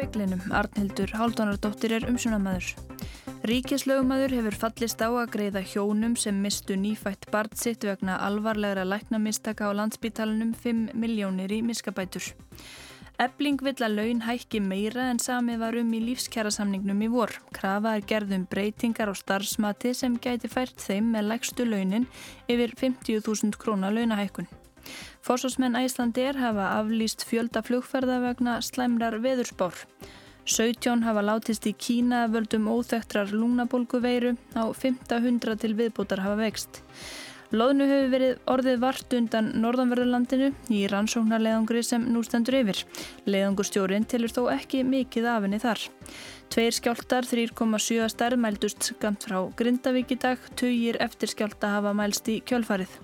speklinum. Arnhildur Haldunardóttir er umsunamæður. Ríkislögumæður hefur fallist á að greiða hjónum sem mistu nýfætt barn sitt vegna alvarlegra læknamistaka á landsbítalunum 5 miljónir í miskabætur. Ebling vill að laun hækki meira en samið var um í lífskjærasamningnum í vor. Krafa er gerðum breytingar á starfsmati sem gæti fært þeim með lægstu launin yfir 50.000 krónar launahækkun. Forsvarsmenn Æslandir hafa aflýst fjölda flugferða vegna slæmrar veðurspár. 17 hafa látist í Kína völdum óþektrar lungnabólguveiru á 500 til viðbútar hafa vext. Lóðnu hefur verið orðið vart undan norðanverðurlandinu í rannsóknarleðangri sem nú stendur yfir. Leðangurstjórin tilur þó ekki mikið af henni þar. Tveir skjáltar, 3,7 stærð mældust skamt frá Grindavík í dag, tugir eftir skjálta hafa mælst í kjölfarið.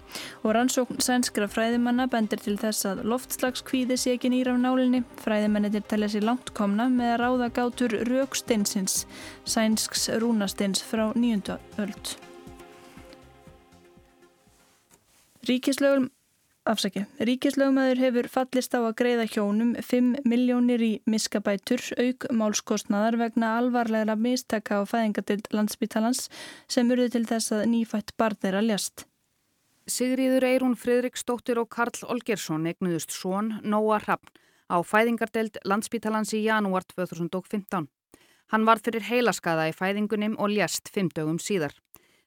Og rannsókn sænskra fræðimanna bendir til þess að loftslagskvíði sé ekki nýra á nálinni. Fræðimennir telja sér langt komna með að ráða gátur rauksteinsins, sænsks rúnasteins frá nýjöndu öld. Ríkislögum Afsaki. Ríkislögumæður hefur fallist á að greiða hjónum 5 miljónir í miskabætur auk málskostnaðar vegna alvarlegra mistaka á fæðingatild landsbytalans sem urði til þess að nýfætt barð þeirra ljast. Sigriður Eirún Fridriksdóttir og Karl Olgersson egnuðust són Nóa Hrafn á fæðingardeild landsbytalans í janúar 2015. Hann var fyrir heilaskaða í fæðingunum og ljast fimm dögum síðar.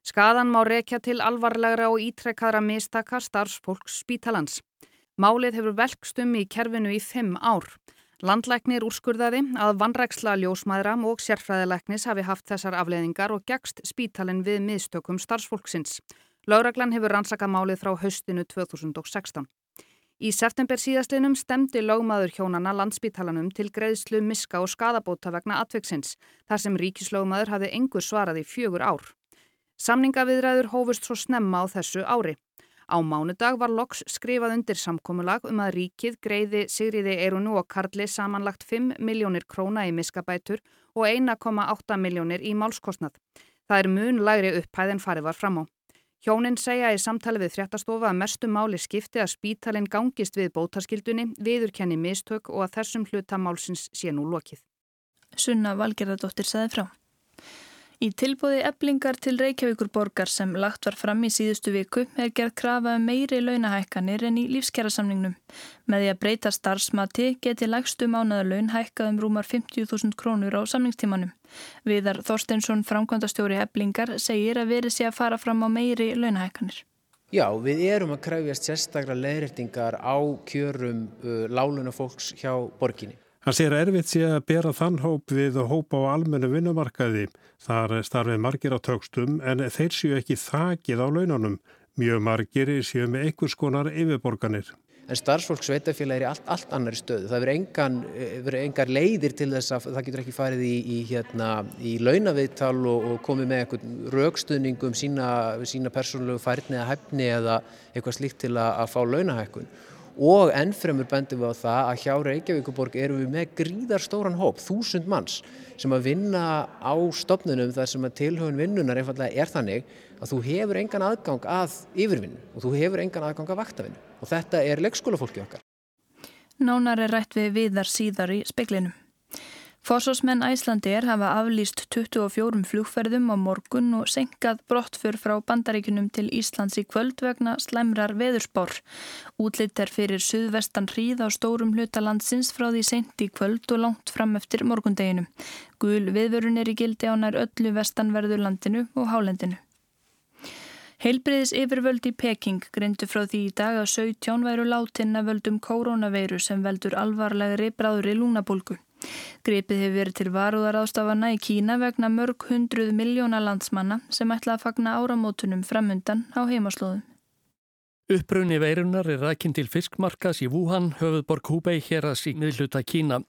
Skadan má rekja til alvarlegra og ítrekkaðra mistaka starfsfólks spítalans. Málið hefur velkstum í kerfinu í fimm ár. Landlæknir úrskurðaði að vannræksla ljósmaðra og sérfræðilegnis hafi haft þessar afleðingar og gegst spítalin við miðstökum starfsfólksins. Lauraglann hefur rannsakað málið frá haustinu 2016. Í september síðastlinum stemdi lögmaður hjónana landspítalanum til greiðslu, miska og skadabóta vegna atveksins, þar sem ríkislögmaður hafi engur svarað í fjögur ár. Samningaviðræður hófust svo snemma á þessu ári. Á mánudag var Loks skrifað undir samkómulag um að ríkið greiði Sigriði Eirunu og Karli samanlagt 5 miljónir króna í miskabætur og 1,8 miljónir í málskostnað. Það er mun lægri upphæð en farið var fram á. Hjónin segja í samtali við fréttastofa að mestu máli skipti að spítalinn gangist við bótaskildunni, viðurkenni mistök og að þessum hluta málsins sé nú lokið. Sunna Valgerðardóttir saði frá. Í tilbúði eblingar til Reykjavíkurborgar sem lagt var fram í síðustu viku er gerð krafa um meiri launahækkanir en í lífskjærasamningnum. Með því að breyta starfsmati geti lagstu mánaðalaun hækkað um rúmar 50.000 krónur á samningstímanum. Viðar Þorsteinsson, framkvæmdastjóri eblingar, segir að verið sé að fara fram á meiri launahækkanir. Já, við erum að kræfjast sérstaklega leðrættingar á kjörum uh, láluna fólks hjá borginni. Hann segir erfitt sé að bera þann hóp við hóp á almennu vinnumarkaði. Þar starfið margir á tögstum en þeir séu ekki þakið á launanum. Mjög margir séu með einhvers konar yfirborganir. En starfsfólk sveitafélag er allt, allt annari stöðu. Það verður engar leiðir til þess að það getur ekki farið í, í, hérna, í launaviðtal og, og komið með eitthvað raukstuðningum sína, sína persónulegu færni eða hæfni eða eitthvað slíkt til að, að fá launahækkun og ennfremur bendum við á það að hjá Reykjavíkuborg erum við með gríðarstóran hóp, þúsund manns sem að vinna á stopnunum þar sem að tilhauðin vinnunar einfallega er þannig að þú hefur engan aðgang að yfirvinnu og þú hefur engan aðgang að vaktavinnu og þetta er leikskólafólki okkar. Nánar er rætt við viðar síðar í speklinum. Forsvarsmenn Æslandir hafa aflýst 24 flugferðum á morgun og senkað brottfur frá bandaríkunum til Íslands í kvöld vegna slæmrar veðurspár. Útlitt er fyrir suðvestan hríð á stórum hlutalandsins frá því sent í kvöld og langt fram eftir morgundeginu. Gul viðvörun er í gildi á nær öllu vestanverðurlandinu og hálendinu. Heilbriðis yfirvöld í Peking grindu frá því í dag að 17 væru látin að völdum koronaveiru sem veldur alvarlegri bráðri lúnabólgu. Gripið hefur verið til varúðar ástafana í Kína vegna mörg hundruð miljóna landsmanna sem ætla að fagna áramótunum framundan á heimaslóðum. Upprunni veirunar er rækinn til fiskmarkas í Wuhan, höfuðborg Hubei hér að síknið hluta Kína.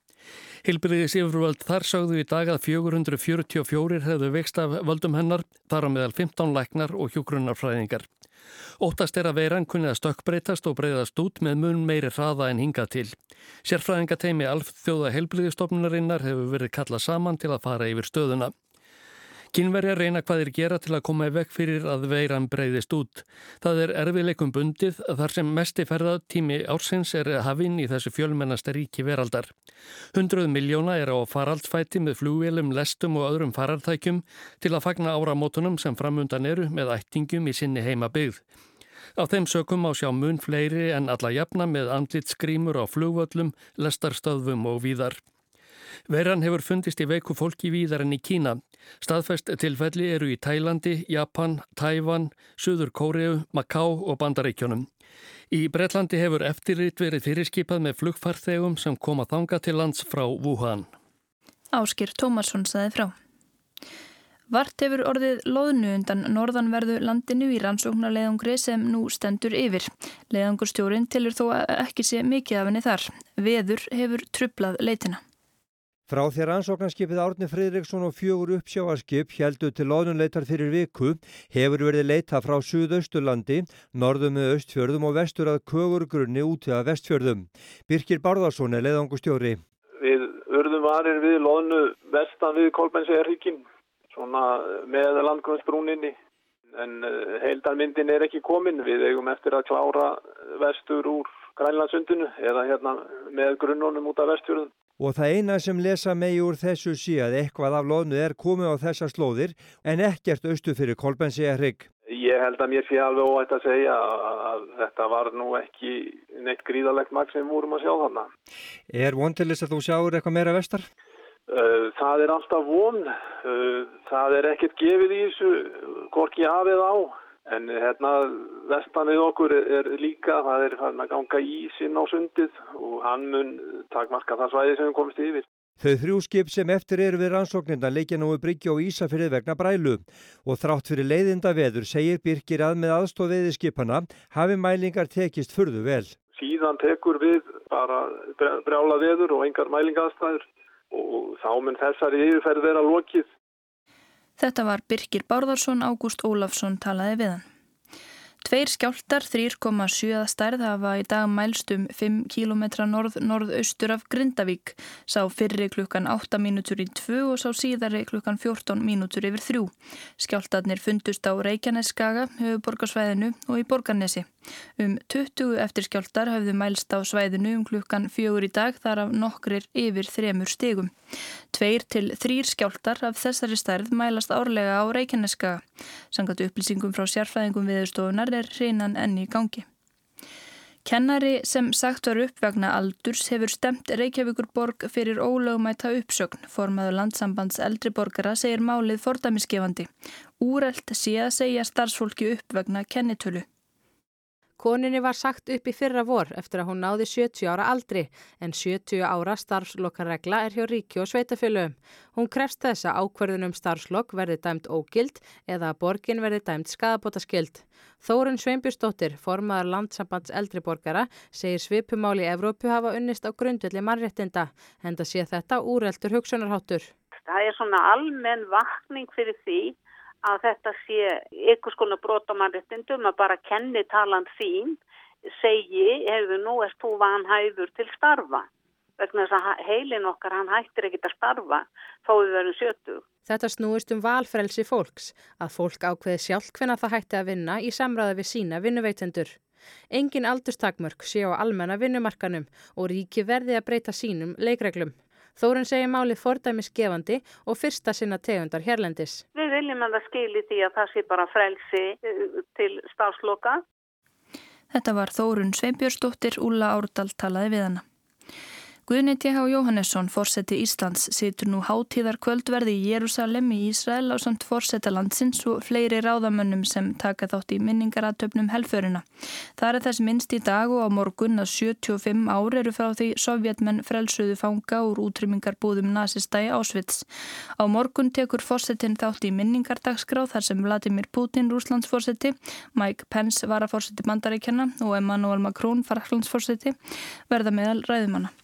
Hilbriðis yfirvöld þar sagðu í dag að 444 hefðu vext af völdum hennar, þar á meðal 15 læknar og hjógrunarfræðingar. Óttast er að veiran kunni að stökkbreytast og breyðast út með mun meiri hraða en hingað til. Sérfræðingateimi alþjóða helbriðistofnunarinnar hefur verið kallað saman til að fara yfir stöðuna. Kynverja reyna hvað þeir gera til að koma í vekk fyrir að veiran breyðist út. Það er erfiðleikum bundið þar sem mesti ferðatími ársins er hafinn í þessu fjölmennasta ríki veraldar. Hundruð miljóna er á faraldsfæti með flugvélum, lestum og öðrum farartækjum til að fagna áramótunum sem framundan eru með ættingum í sinni heima byggð. Á þeim sökum á sjá mun fleiri en alla jafna með andlit skrýmur á flugvöllum, lestarstöðvum og víðar. Veran hefur fundist í veiku fólki víðar enn í Kína. Staðfest tilfelli eru í Tælandi, Japan, Tævan, Suður Kóriu, Maká og Bandaríkjónum. Í Breitlandi hefur eftirrit verið fyrirskipað með flugfarþegum sem koma þanga til lands frá Wuhan. Áskir Tómarsson saði frá. Vart hefur orðið loðnu undan norðanverðu landinu í rannsóknarleðungri sem nú stendur yfir. Leðungurstjórin tilur þó ekki sé mikið af henni þar. Veður hefur trublað leitina. Frá því rannsóknarskipið Árni Fridriksson og fjögur uppsjáarskip heldu til loðnunleitar fyrir viku hefur verið leita frá Suðausturlandi, norðum með östfjörðum og vestur að kögurgrunni úti að vestfjörðum. Birkir Barðarsson er leiðangustjóri. Við urðum varir við loðnu vestan við Kolbensæjarríkinn svona með landgrunnsbrúninni en eh, heildarmyndin er ekki komin við eigum eftir að klára vestur úr Grænlandsundinu eða hérna með grunnónum út af vestfjörðum. Og það eina sem lesa megi úr þessu sí að eitthvað af loðnu er komið á þessar slóðir en ekkert austu fyrir Kolbensíjarrygg. Ég held að mér sé alveg óætt að segja að þetta var nú ekki neitt gríðalegt magt sem vorum að sjá þarna. Er vontilis að þú sjáur eitthvað meira vestar? Eh, það er alltaf von, eh, það er ekkert gefið í þessu, hvorki hafið á, en hérna vestan við okkur er, er líka, það er að ganga ísinn á sundið og hann mun takmarka það svæði sem komist yfir. Þau þrjú skip sem eftir eru við rannsóknirna leikja nú bryggja og Ísafyrði vegna brælu og þrátt fyrir leiðinda veður segir Birkir að með aðstofiði skipana hafi mælingar tekist furðu vel. Síðan tekur við bara brjála veður og engar mælingaðstæður og þá mun þessari yfirferð vera lokið. Þetta var Birkir Bárðarsson, Ágúst Ólafsson talaði við hann. Tveir skjáltar, 3,7 stærð hafa í dag mælst um 5 km norð-norðaustur af Grindavík. Sá fyrri klukkan 8 mínútur í 2 og sá síðari klukkan 14 mínútur yfir 3. Skjáltarnir fundust á Reykjaneskaga, höfuborgarsvæðinu og í Borgarnesi. Um 20 eftirskjáltar hafðu mælst á svæðinu um klukkan fjögur í dag þar af nokkrir yfir þremur stegum. Tveir til þrýr skjáltar af þessari stærð mælast árlega á Reykjaneskaga. Sangat upplýsingum frá sérfræðingum viðurstofunar er hreinan enni í gangi. Kennari sem sagt var upp vegna aldurs hefur stemt Reykjavíkur borg fyrir ólögumæta uppsögn. Formaður landsambands eldriborgara segir málið fordæmiskefandi. Úrelt sé að segja starfsfólki upp vegna kennitölu. Koninni var sagt upp í fyrra vor eftir að hún náði 70 ára aldri en 70 ára starfslokarregla er hjá ríki og sveitafjöluum. Hún krefst þess að ákverðunum starfslokk verði dæmt ógild eða að borgin verði dæmt skadabótaskild. Þórun Sveinbjörnsdóttir, formaðar landsambands eldriborgara, segir svipumáli Evrópu hafa unnist á grundvelli mannréttinda en það sé þetta úreltur hugsunarháttur. Það er svona almenn vakning fyrir því að þetta sé einhvers konar brotamannréttindum að bara kennitalan þín segi, hefur nú erst þú vanhæður til starfa vegna þess að heilin okkar hann hættir ekkit að starfa þá við verum sjötu. Þetta snúist um valfrelsi fólks að fólk ákveði sjálf hvenna það hætti að vinna í samræði við sína vinnuveitendur. Engin aldurstakmörk sé á almenna vinnumarkanum og ríki verði að breyta sínum leikreglum. Þórun segir málið fordæmisgefandi og fyrsta sinna tegundar hérlendis. Viljum að það skilji því að það sé bara frelsi eh, til stafsloka. Þetta var Þórun Sveinbjörnsdóttir, Úla Árdal talaði við hana. Guðni T.H. Jóhannesson, fórseti Íslands, situr nú hátíðar kvöldverði í Jérúsalem í Ísrael á samt fórseta landsins og fleiri ráðamönnum sem taka þátt í minningaratöfnum helförina. Það er þess minnst í dag og á morgun að 75 ár eru frá því sovjetmenn frelsuðu fanga úr útrymmingarbúðum nazista í Ásvits. Á morgun tekur fórsetin þátt í minningardagsgráð þar sem Vladimir Putin, Rúslandsfórseti, Mike Pence varafórseti bandaríkjana og Emmanuel Macron, Faraklandsfórseti, verða meðal ræðumanna.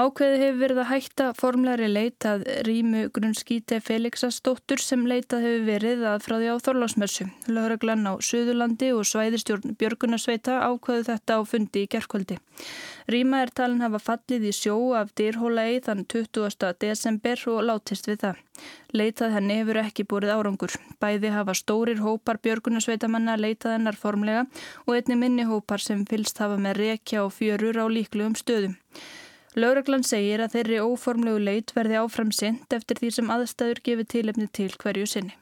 Ákveði hefur verið að hætta formlæri leit að rýmu grunnskíti Felixastóttur sem leitað hefur verið að frá því á Þorlásmessu. Lögreglann á Suðurlandi og svæðistjórn Björgunarsveita ákveðu þetta á fundi í gerðkvöldi. Rýma er talin hafa fallið í sjó af dýrhólaegi þann 20. desember og látist við það. Leitað henni hefur ekki búrið árangur. Bæði hafa stórir hópar Björgunarsveitamanna leitað hennar formlega og einni minni hópar sem fylst hafa með rekja og fjörur á líklegum stöðum. Lauraglann segir að þeirri óformlegu leit verði áfram sint eftir því sem aðstæður gefið tilefni til hverju sinni.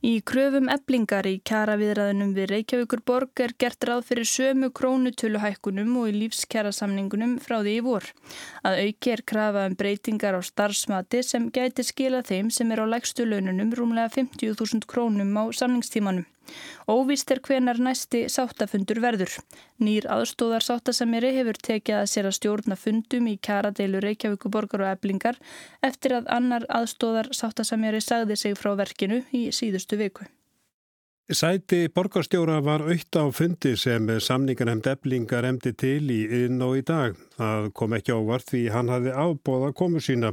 Í kröfum eblingar í kjaraviðræðinum við Reykjavíkur borg er gert ráð fyrir sömu krónutöluhækkunum og í lífskjærasamningunum frá því í vor. Að auki er krafa um breytingar á starfsmati sem gæti skila þeim sem er á lægstu laununum rúmlega 50.000 krónum á samningstímanum. Óvíst er hvenar næsti sáttafundur verður. Nýr aðstóðar sáttasamiri hefur tekið að sér að stjórna fundum í kjaradeilu Reykjavíkuborgar og eblingar eftir að annar aðstóðar sáttasamiri sagði sig frá verkinu í síðustu viku. Sæti borgarstjóra var aukt á fundi sem samningarnemnd eblingar emdi til í inn og í dag. Það kom ekki ávart því hann hafði ábóða komu sína.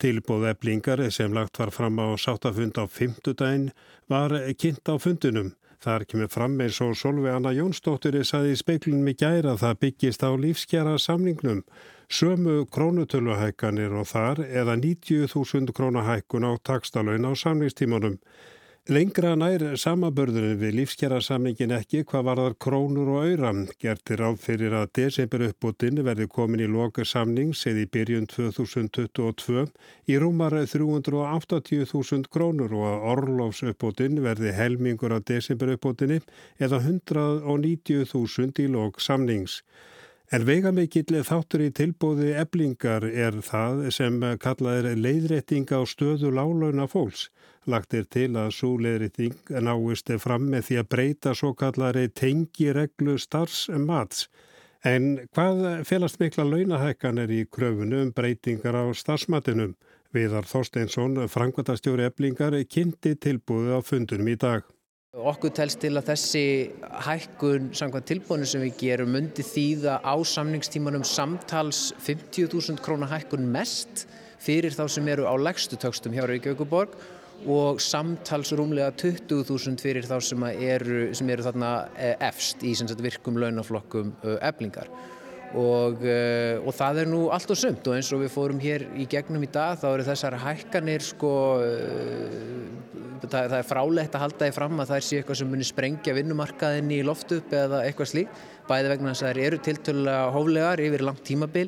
Tilbóð eblingar sem lagt var fram á sáttafund á fymtudaginn var kynnt á fundunum. Þar kemur fram eins og Solveig Anna Jónsdóttir saði í speiklunum í gæra það byggist á lífskjara samningnum. Sömu krónutöluhækkanir og þar eða 90.000 krónahækkun á takstalögn á samningstímanum. Lengra nær samabörðurinn við lífskjærasamningin ekki hvað varðar krónur og öyra. Gertir áð fyrir að desember uppbútin verði komin í loka samning seði í byrjun 2022 í rúmar 380.000 krónur og að orlofs uppbútin verði helmingur af desember uppbútinni eða 190.000 í lok samnings. En veigamikill þáttur í tilbóði eblingar er það sem kallað er leiðrétting á stöðu lálauna fólks. Lagt er til að svo leiðrétting náist fram með því að breyta svo kallari tengireglu starfsmats. En hvað felast mikla launahækkanir í kröfunum um breytingar á starfsmatinum? Viðar Þorsteinsson, frangværtastjóri eblingar, kynnti tilbúið á fundunum í dag. Okkur telst til að þessi hækkun samkvæmt tilbúinu sem við gerum myndi þýða á samningstímanum samtals 50.000 krónar hækkun mest fyrir þá sem eru á legstu tökstum hjá Reykjavíkuborg og samtals rúmlega 20.000 fyrir þá sem eru, sem eru þarna eh, efst í virkum launaflokkum eblingar. Og, uh, og það er nú allt og sumt og eins og við fórum hér í gegnum í dag þá eru þessar hækkanir sko það, það er frálegt að halda því fram að það er síðan eitthvað sem munir sprengja vinnumarkaðinni í loftu upp eða eitthvað slík bæði vegna þess að það eru tiltölulega hóflegar yfir langt tímabil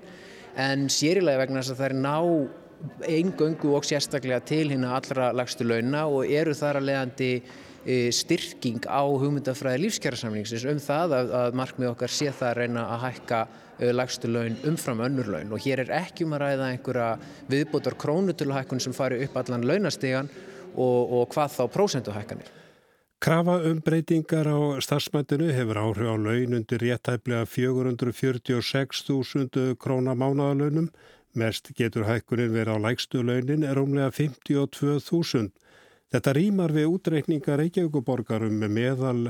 en sérilega vegna þess að það er ná eingöngu og sérstaklega til hérna allra lagstu launa og eru þar að leiðandi E, styrking á hugmyndafræði lífskjærasamlingsins um það að, að markmið okkar sé það að reyna að hækka e, lagstu laun umfram önnur laun og hér er ekki um að ræða einhverja viðbútar krónutöluhækkun sem fari upp allan launastegan og, og hvað þá prósenduhækkanir. Krafa um breytingar á starfsmættinu hefur áhrif á laun undir réttæflega 446.000 króna mánaðalaunum. Mest getur hækkunin verið á lægstu launin er umlega 52.000 Þetta rýmar við útreikninga Reykjavíkuborgarum með meðal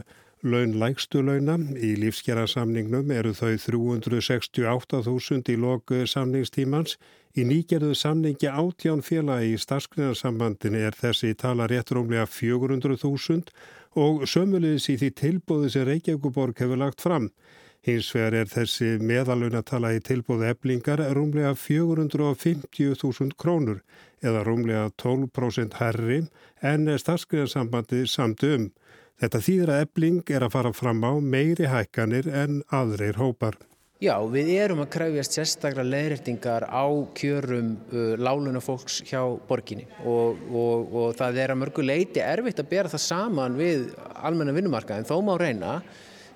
laun lægstu launa. Í lífskjærasamningnum eru þau 368.000 í loku samningstímans. Í nýgerðu samningi átján félagi í starfskriðarsambandin er þessi tala rétt rómlega 400.000 og sömulegis í því tilbúði sem Reykjavíkuborg hefur lagt fram. Hins vegar er þessi meðalunatala í tilbúðu eblingar rúmlega 450.000 krónur eða rúmlega 12% herri en starfskriðarsambandi samt um. Þetta þýðra ebling er að fara fram á meiri hækkanir en aðreir hópar. Já, við erum að kræfjast sérstaklega leðrættingar á kjörum uh, láluna fólks hjá borginni og, og, og það er að mörgu leiti erfitt að bera það saman við almenna vinnumarka en þó má reyna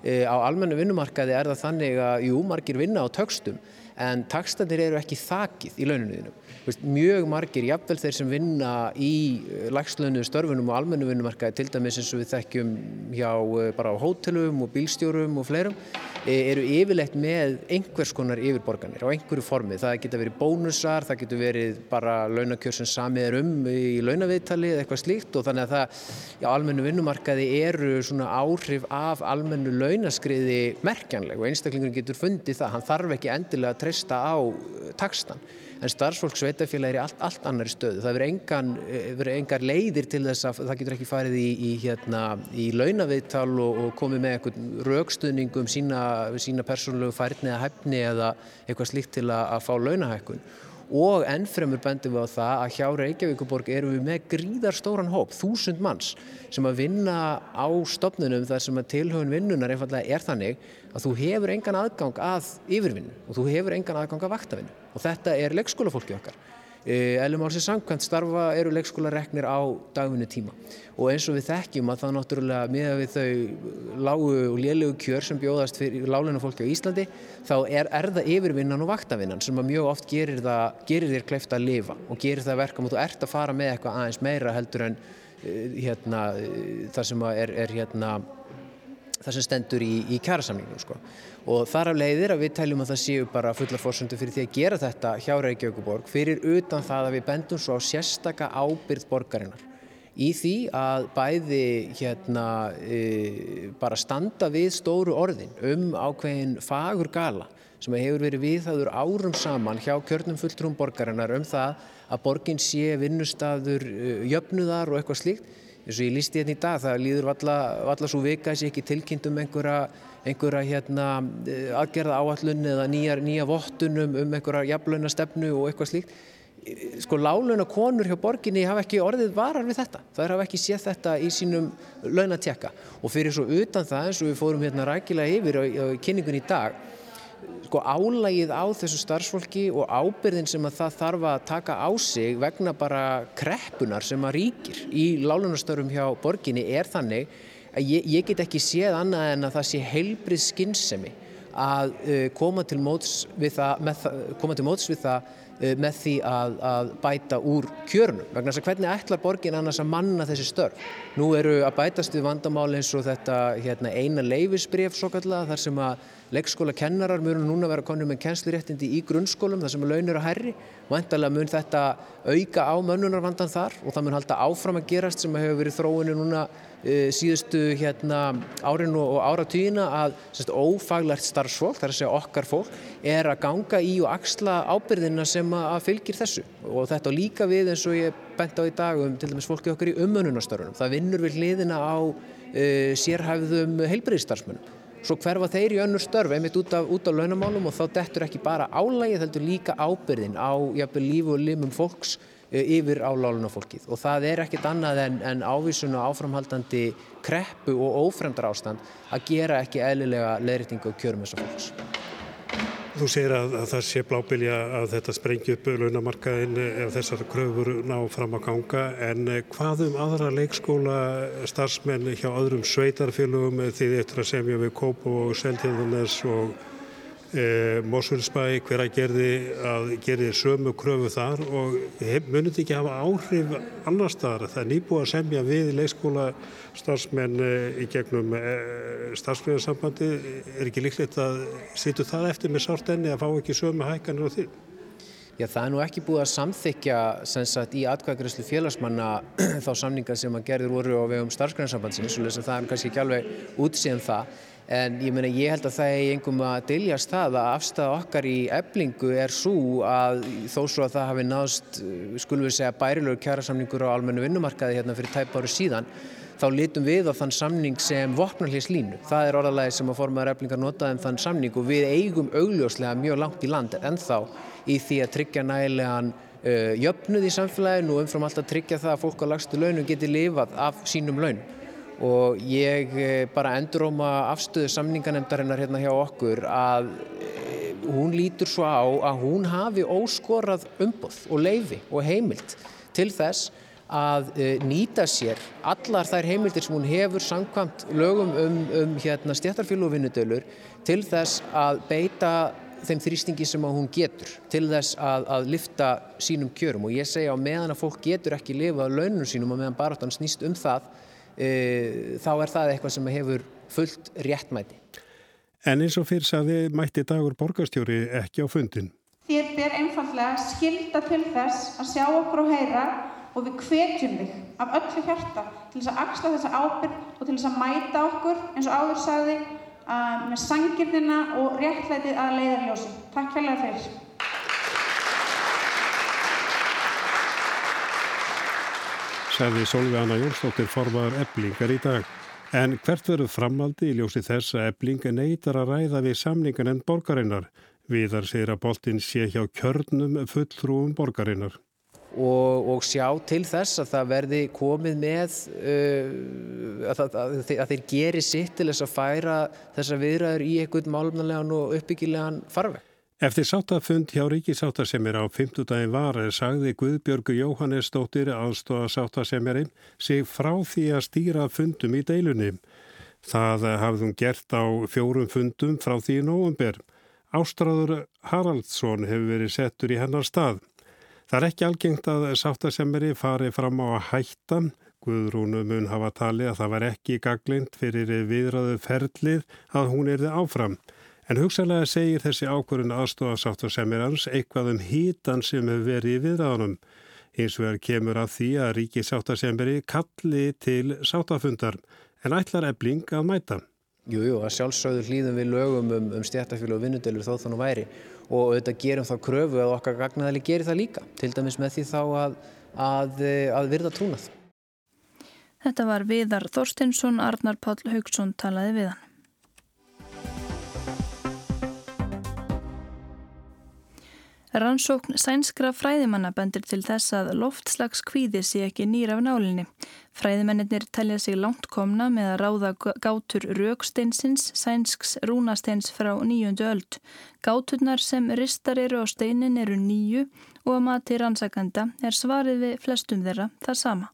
á almennu vinnumarkaði er það þannig að jú, margir vinna á tökstum en takstanir eru ekki þakið í laununuðinum. Mjög margir, jafnvel þeir sem vinna í eh, lagslönu störfunum og almennu vinnumarkaði, til dæmis eins og við þekkjum hjá eh, bara á hótelum og bílstjórum og fleirum, eh, eru yfirleitt með einhvers konar yfirborganir á einhverju formi. Það geta verið bónusar, það getur verið bara launakjör sem samið er um í launaviðtali eða eitthvað slíkt og þannig að það, já, almennu vinnumarkaði eru svona áhrif af almennu launaskriði merkjanleg og einstaklingur getur fundið það, hann þarf ekki endilega að treysta á takstan en starfsfólk sveitafélag er í allt, allt annari stöðu. Það verður eh, engar leiðir til þess að það getur ekki farið í, í, hérna, í launaviðtal og, og komið með einhvern raukstuðning um sína, sína persónulegu færni eða hefni eða eitthvað slíkt til að, að fá launahækkun og ennfremur bendum við á það að hjá Reykjavíkuborg eru við með gríðar stóran hóp, þúsund manns sem að vinna á stopnunum þar sem að tilhauðin vinnunar einfallega er þannig að þú hefur engan aðgang að yfirvinnu og þú hefur engan aðgang að vaktavinnu. Og þetta er leikskólafólki okkar Elum álsins samkvæmt starfa eru leikskólareknir á dagvinni tíma. Og eins og við þekkjum að það náttúrulega miða við þau lágu og lélegu kjör sem bjóðast fyrir láluna fólki á Íslandi þá er, er það yfirvinnan og vaktavinnan sem að mjög oft gerir, það, gerir þér kleift að lifa og gerir það verkam og þú ert að fara með eitthvað aðeins meira heldur en uh, hérna, uh, það sem er, er hérna það sem stendur í, í kjærasamlingum sko. og þar af leiðir að við teljum að það séu bara fullar fórsöndu fyrir því að gera þetta hjá Reykjavíkuborg fyrir utan það að við bendum svo á sérstaka ábyrð borgarinnar í því að bæði hérna e, bara standa við stóru orðin um ákveðin fagur gala sem hefur verið viðhæður árum saman hjá kjörnum fulltrúm borgarinnar um það að borgin sé vinnustadur e, jöfnuðar og eitthvað slíkt eins og ég lísti hérna í dag, það líður valla svo vika þessi ekki tilkynnt um einhverja, einhverja hérna, eh, aðgerða áallun eða nýja, nýja vottunum um einhverja jafnlauna stefnu og eitthvað slíkt. Sko láluna konur hjá borginni hafa ekki orðið varar við þetta. Það hafa ekki séð þetta í sínum launatjekka og fyrir svo utan það eins og við fórum hérna rækilega yfir á, á kynningun í dag sko álægið á þessu starfsfólki og ábyrðin sem að það þarf að taka á sig vegna bara kreppunar sem að ríkir í lálunastörum hjá borginni er þannig að ég, ég get ekki séð annað en að það sé heilbrið skinnsemi að uh, koma til móts við það, það, koma til móts við það uh, með því að, að bæta úr kjörnum vegna þess að hvernig ætlar borgin annars að manna þessi störf? Nú eru að bætast við vandamáli eins og þetta hérna, eina leifisbref svo kallega þar sem að leikskólakennarar munu núna vera konur með kennsluréttindi í grunnskólum þar sem er launir að herri vantarlega mun þetta auka á mönnunarvandan þar og það mun halda áfram að gerast sem hefur verið þróinu núna e, síðustu hérna árinu og áratýðina að sérst, ófaglert starfsfólk, þar að segja okkar fólk er að ganga í og axla ábyrðina sem að fylgir þessu. Og þetta líka við eins og ég bent á í dag um til dæmis fólki okkar í umönnunastörunum það vinnur við hliðina á e, sérhæfðum heilbreyðstarfsmönnum svo hverfa þeir í önnur störf einmitt út af, af launamálum og þá dettur ekki bara álægið heldur líka ábyrðin á jafnveg lífu og limum fólks e, yfir á lálunafólkið og það er ekkit annað en, en ávísun og áframhaldandi kreppu og ófremdar ástand að gera ekki eðlilega leðritingu og kjörum þessar fólks. Þú segir að, að það sé blábilja að þetta sprengi upp launamarkaðin ef þessar kröfur ná fram að ganga. En hvað um aðra leikskóla starfsmenn hjá öðrum sveitarfélögum því eftir að semja við Kóp og Seltjörðunes og e, Mosfellsbæ hver að gerði að gerði sömu kröfu þar og munið ekki hafa áhrif annar staðar? Það er nýbúið að semja við leikskóla starfsmenn e, í gegnum e, starfsfélagsambandi er ekki líklegt að sittu það eftir með sárt enni að fá ekki sömu hækkanir á því Já, það er nú ekki búið að samþykja sagt, í atkvæðgræslu félagsmanna þá samningar sem að gerður voru á vegum starfsgrænsambandsins, svo það er kannski ekki alveg útsíðan það En ég, meina, ég held að það er einhverjum að diljast það að afstæða okkar í eblingu er svo að þó svo að það hafi náðst, skulum við segja, bærilegur kjærasamningur á almennu vinnumarkaði hérna fyrir tæp ári síðan, þá litum við á þann samning sem vopnarhlis línu. Það er orðalagi sem að formaður eblingar notaði um þann samning og við eigum augljóslega mjög langt í land en þá í því að tryggja nægilegan uh, jöfnuð í samfélaginu og umfram allt að tryggja það að fólk á lagstu launum geti lifað af sínum launum og ég eh, bara enduróma afstöðu samninganemdarinnar hérna hjá okkur að eh, hún lítur svo á að hún hafi óskorað umboð og leifi og heimild til þess að eh, nýta sér allar þær heimildir sem hún hefur samkvæmt lögum um, um hérna, stjættarfjölu og vinnudölur til þess að beita þeim þrýstingi sem hún getur til þess að, að lifta sínum kjörum. Og ég segja á meðan að fólk getur ekki lifað launum sínum og meðan baráttan snýst um það þá er það eitthvað sem hefur fullt réttmæti. En eins og fyrir saði mætti dagur borgarstjóri ekki á fundin. Þér ber einfallega skilda til þess að sjá okkur og heyra og við hvetjum þig af öllu hjarta til þess að axla þessa ábyrg og til þess að mæta okkur eins og áður sagði með sangirnina og réttlætið að leiðarljósi. Takk hérlega fyrir. Sæði Solveig Anna Jónsdóttir formaður eblingar í dag. En hvert verður framaldi í ljósi þess að ebling neytar að ræða við samningan en borgarinnar? Viðar segir að boltin sé hjá kjörnum fulltrúum borgarinnar og, og sjá til þess að það verði komið með uh, að, að, að, þeir geri sitt til þess að færa þessa viðræður í einhvern málumnalegan og uppbyggilegan farveg. Eftir sáttafund hjá ríkisáttasemir á 50 dagin var sagði Guðbjörgu Jóhannesdóttir aðstóða sáttasemirinn sig frá því að stýra fundum í deilunni. Það hafði hún gert á fjórum fundum frá því í nógumber. Ástráður Haraldsson hefur verið settur í hennar stað. Það er ekki algengt að sáttasemmeri fari fram á að hætta. Guðrúnu mun hafa talið að það var ekki gaglind fyrir viðræðu ferlið að hún erði áfram. En hugsalega segir þessi ákvörðun aðstofa sáttasemmerans eitthvað um hítan sem hefur verið í viðræðunum. Hins vegar kemur að því að ríki sáttasemmeri kalli til sáttafundar en ætlar ebling að mæta. Jújú, jú, að sjálfsögðu hlýðum við lögum um, um stjættafílu og vinnudelur þó þannig væri og auðvitað gerum þá kröfu að okkar gagnaðali gerir það líka, til dæmis með því þá að, að, að virða trúnað. Þetta var Viðar Þorstinsson, Arnar Páll Haugsson talaði við hann. Rannsókn sænskra fræðimanna bendir til þess að loftslags kvíði sé ekki nýr af nálinni. Fræðimennir telja sig langt komna með að ráða gátur rauksteinsins sænsks rúnasteins frá nýjundu öld. Gáturnar sem ristar eru á steinin eru nýju og að mati rannsakanda er svarið við flestum þeirra það sama.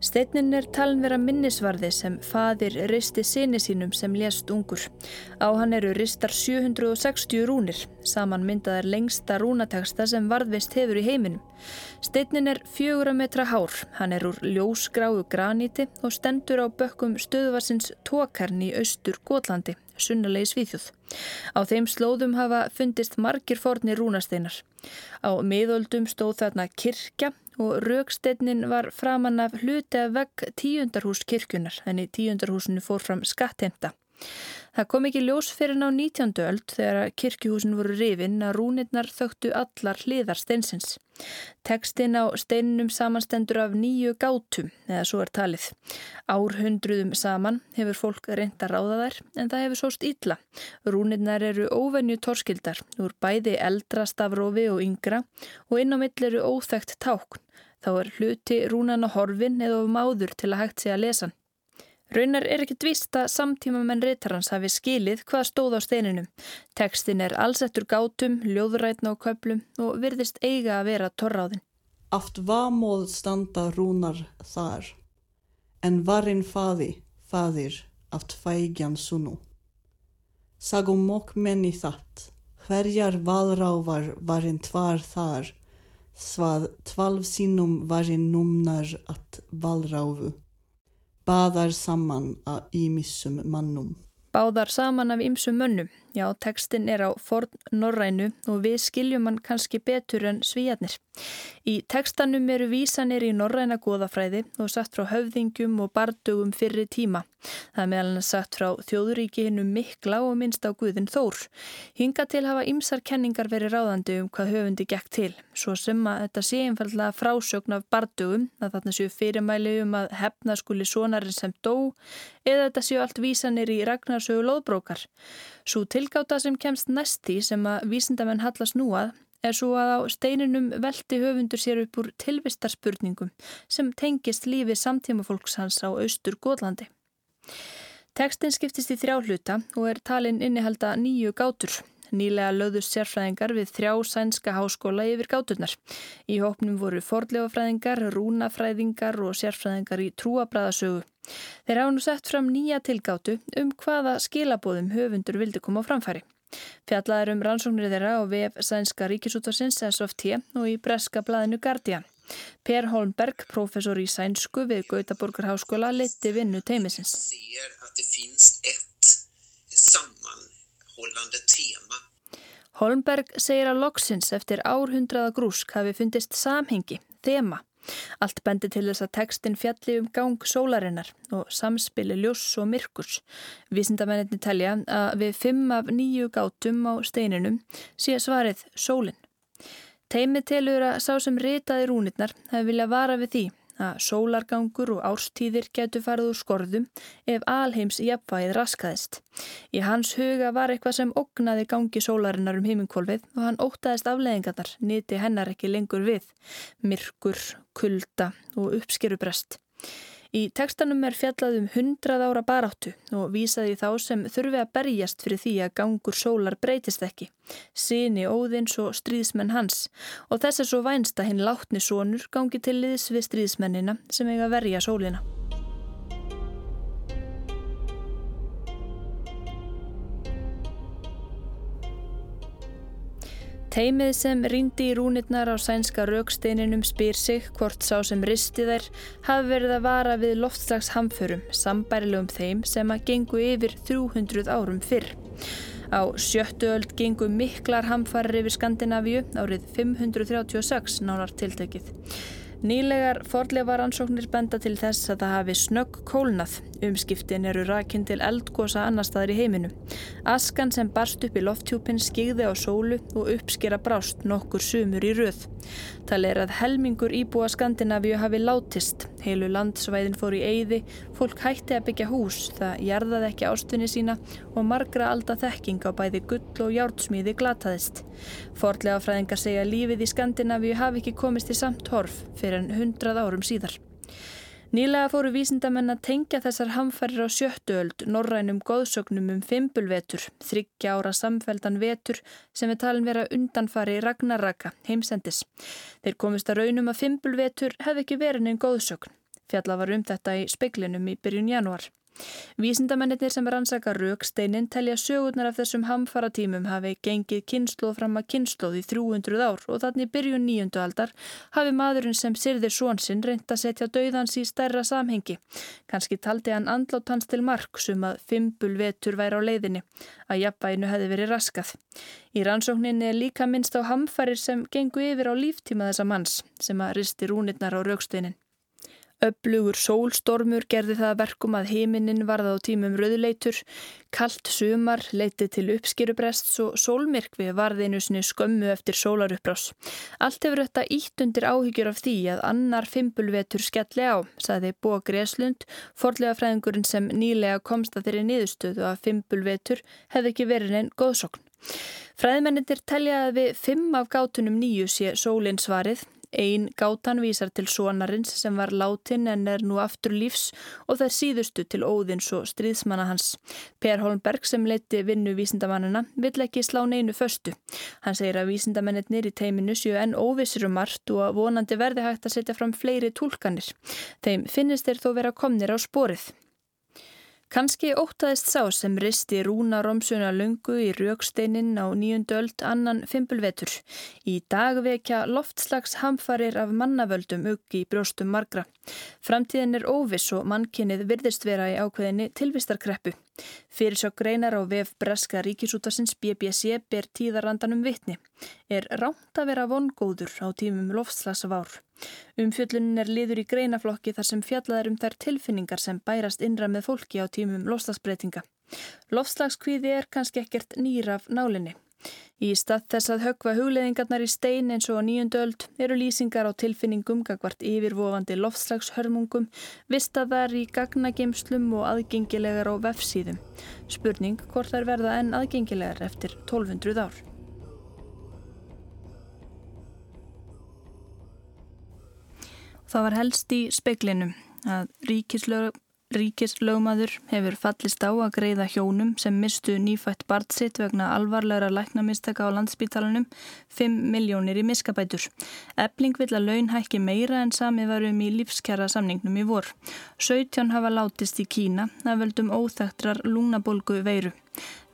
Steinin er talin vera minnisvarði sem fadir risti sinni sínum sem lést ungur. Á hann eru ristar 760 rúnir, saman myndaðar lengsta rúnateksta sem varðvist hefur í heiminum. Steinin er fjögur að metra hár, hann er úr ljósgráu graníti og stendur á bökkum stöðvarsins tókarn í austur Gótlandi, sunnulegi Svíþjóð. Á þeim slóðum hafa fundist margir forni rúnasteinar. Á miðöldum stóð þarna kirkja og rauksteinnin var framann af hluti af vegg tíundarhús kirkjunar en í tíundarhúsinu fór fram skattheimta. Það kom ekki ljós fyrir ná 19. öld þegar kirkjuhúsin voru rifin að rúnirnar þögtu allar hliðar steinsins. Tekstinn á steininum samanstendur af nýju gátum, eða svo er talið. Árhundruðum saman hefur fólk reynd að ráða þær en það hefur sóst ítla. Rúnirnar eru óvenju torskildar úr bæði eldra stafrófi og yngra og inn á mill eru óþægt tákn. Þá er hluti rúnan á horfin eða máður til að hægt sig að lesa. Raunar er ekkit vist að samtíma menn reytarhans hafi skilið hvað stóð á steininum. Tekstin er allsettur gátum, ljóðrætna og köplum og virðist eiga að vera torráðin. Aft vamóð standa rúnar þar, en varinn faði, faðir, aft fægjan sunu. Sagum mokk menni þatt, hverjar valrávar varinn tvar þar, svað tvalv sínum varinn numnar att valráfu baðar saman að ímissum mannum. Báðar saman af ymsum mönnum. Já, tekstin er á forn norrænu og við skiljum hann kannski betur en svíjarnir. Í tekstanum eru vísanir í norræna goðafræði og satt frá höfðingum og bardugum fyrri tíma. Það er meðal hann satt frá þjóðuríki hinnum mikla og minnst á Guðin Þór. Hinga til hafa ymsar kenningar verið ráðandi um hvað höfundi gekk til. Svo sem að þetta sé einfallega frásögn af bardugum, að þarna séu fyrirmæli um að hefna skuli sonarinn sem dó, eða þetta séu allt vísanir í Ragnarsögu loðbrókar. Svo tilgáta sem kemst næst því sem að vísindamenn hallast núað er svo að á steininum velti höfundur sér upp úr tilvistarspurningum sem tengist lífi samtímafólks hans á austur Góðlandi. Tekstin skiptist í þrjá hluta og er talin innihalda nýju gátur. Nýlega löðust sérfræðingar við þrjá sænska háskóla yfir gáturnar. Í hópnum voru forlegafræðingar, rúnafræðingar og sérfræðingar í trúabræðasögu. Þeir hafa nú sett fram nýja tilgátu um hvaða skilabóðum höfundur vildi koma á framfæri. Fjallaður um rannsóknir þeirra á VF Sænska Ríkisútarsins SFT og í breska blaðinu Guardian. Per Holmberg, professor í sænsku við Gautaborgar Háskóla, leti vinnu teimisins. Holmberg segir að loksins eftir árhundraða grúsk hafi fundist samhengi, þema. Allt bendi til þess að tekstin fjalli um gang sólarinnar og samspili ljós og myrkurs. Vísindamenninni telja að við fimm af nýju gátum á steininum sé svarið sólinn. Teimi telur að sá sem ritaði rúnirnar hefði viljað vara við því að sólargangur og árstíðir getur farið úr skorðum ef alheims jafnvægið raskaðist. Í hans huga var eitthvað sem ognaði gangi sólarinnar um himinkvolvið og hann ótaðist afleðingarnar, nýti hennar ekki lengur við, myrkur, kulda og uppskerubrest. Í tekstanum er fjallað um 100 ára baráttu og vísaði þá sem þurfi að berjast fyrir því að gangur sólar breytist ekki. Sini óðins og stríðsmenn hans og þess er svo vænst að hinn látni sónur gangi til liðs við stríðsmennina sem eiga verja sólina. Teimið sem rýndi í rúnirnar á sænska rauksteininum spyr sig hvort sá sem risti þær hafi verið að vara við loftslagshamförum sambærilegum þeim sem að gengu yfir 300 árum fyrr. Á sjöttu öld gengu miklar hamfarir yfir Skandinavíu árið 536 nánar tiltökið. Nýlegar forleifaransóknir benda til þess að það hafi snögg kólnað. Umskiptin eru rakinn til eldgosa annar staðar í heiminu. Askan sem barst upp í lofttjúpin skigði á sólu og uppskera brást nokkur sumur í röð. Það er að helmingur íbúa Skandinavíu hafi látist. Heilu landsvæðin fór í eyði, fólk hætti að byggja hús, það jarðaði ekki ástvinni sína og margra alda þekking á bæði gull og jártsmíði glataðist. Forlega fræðingar segja lífið í Skandinavíu hafi ekki komist í samt horf fyrir en hundrað árum síðar. Nýlega fóru vísindamenn að tengja þessar hamfærir á sjöttuöld norrænum góðsögnum um fimbulvetur, þryggja ára samfeldan vetur sem er talin vera undanfari ragnarraka, heimsendis. Þeir komist að raunum að fimbulvetur hefði ekki verið neinn góðsögn. Fjalla var um þetta í speklinum í byrjun januar. Vísindamennir sem rannsaka rauksteinin telja sögurnar af þessum hamfaratímum hafi gengið kynnslóð fram að kynnslóð í 300 ár og þannig byrjun nýjundu aldar hafi maðurinn sem syrðir svonsinn reynd að setja dauðans í stærra samhengi. Kanski taldi hann andlátt hans til mark sem að fimpul vetur væri á leiðinni, að jafnvæginu hefði verið raskað. Í rannsókninni er líka minnst á hamfarir sem gengu yfir á líftíma þessa manns sem að risti rúnirnar á rauksteinin. Öflugur sólstormur gerði það verkum að heiminin varða á tímum rauðleitur, kallt sumar leiti til uppskýrubrests og sólmyrkvi varðinu skömmu eftir sólaruppbrás. Allt hefur þetta ítt undir áhyggjur af því að annar fimpulvetur skelli á, saði Bó Greslund, forlega fræðingurinn sem nýlega komst að þeirri niðurstöðu að fimpulvetur hefði ekki verið einn góðsokn. Fræðmennindir telja að við fimm af gátunum nýju sé sólinn svarið Einn gátan vísar til sonarins sem var látin en er nú aftur lífs og það síðustu til óðins og stríðsmanna hans. Per Holmberg sem leiti vinnu vísindamannina vill ekki slá neinu föstu. Hann segir að vísindamennir í teiminu séu enn óvissir um margt og að vonandi verði hægt að setja fram fleiri tólkanir. Þeim finnist þeir þó vera komnir á sporið. Kanski ótaðist sá sem risti Rúna Romsuna lungu í rauksteinin á nýjundöld annan fimpulvetur. Í dag vekja loftslags hamfarir af mannavöldum uggi í brjóstum margra. Framtíðin er óviss og mannkynnið virðist vera í ákveðinni tilvistarkreppu. Fyrir svo greinar á vef Breska ríkisútasins BBC ber tíðarandanum vitni. Er ránt að vera vongóður á tímum lofslagsvár. Umfjöllunin er liður í greinaflokki þar sem fjallaðar um þær tilfinningar sem bærast innra með fólki á tímum lofslagsbreytinga. Lofslagskvíði er kannski ekkert nýraf nálinni. Í stað þess að högva hugleðingarnar í stein eins og á nýjundöld eru lýsingar á tilfinningum gagvart yfirvofandi loftslagshörmungum, vistaðar í gagnageimslum og aðgengilegar á vefsíðum. Spurning hvort þær verða enn aðgengilegar eftir 1200 ár. Það var helst í speiklinum að ríkislög Ríkislögmaður hefur fallist á að greiða hjónum sem mistu nýfætt bart sitt vegna alvarlegra læknamistaka á landsbítalunum 5 miljónir í miskabætur. Ebling vil að laun hækki meira en sami varum í lífskjara samningnum í vor. 17 hafa látist í Kína að völdum óþæktrar lúnabolgu veiru.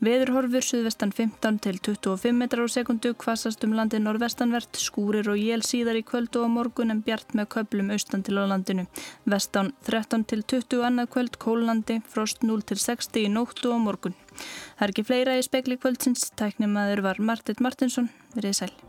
Veðurhorfur suðvestan 15 til 25 metrar á sekundu, kvassast um landin norðvestanvert, skúrir og jél síðar í kvöld og morgun en bjart með köplum austan til á landinu. Vestan 13 til 20 annað kvöld, kólandi, frost 0 til 60 í nóttu og morgun. Það er ekki fleira í spekli kvöldsins, tæknimaður var Martit Martinsson, verið sæl.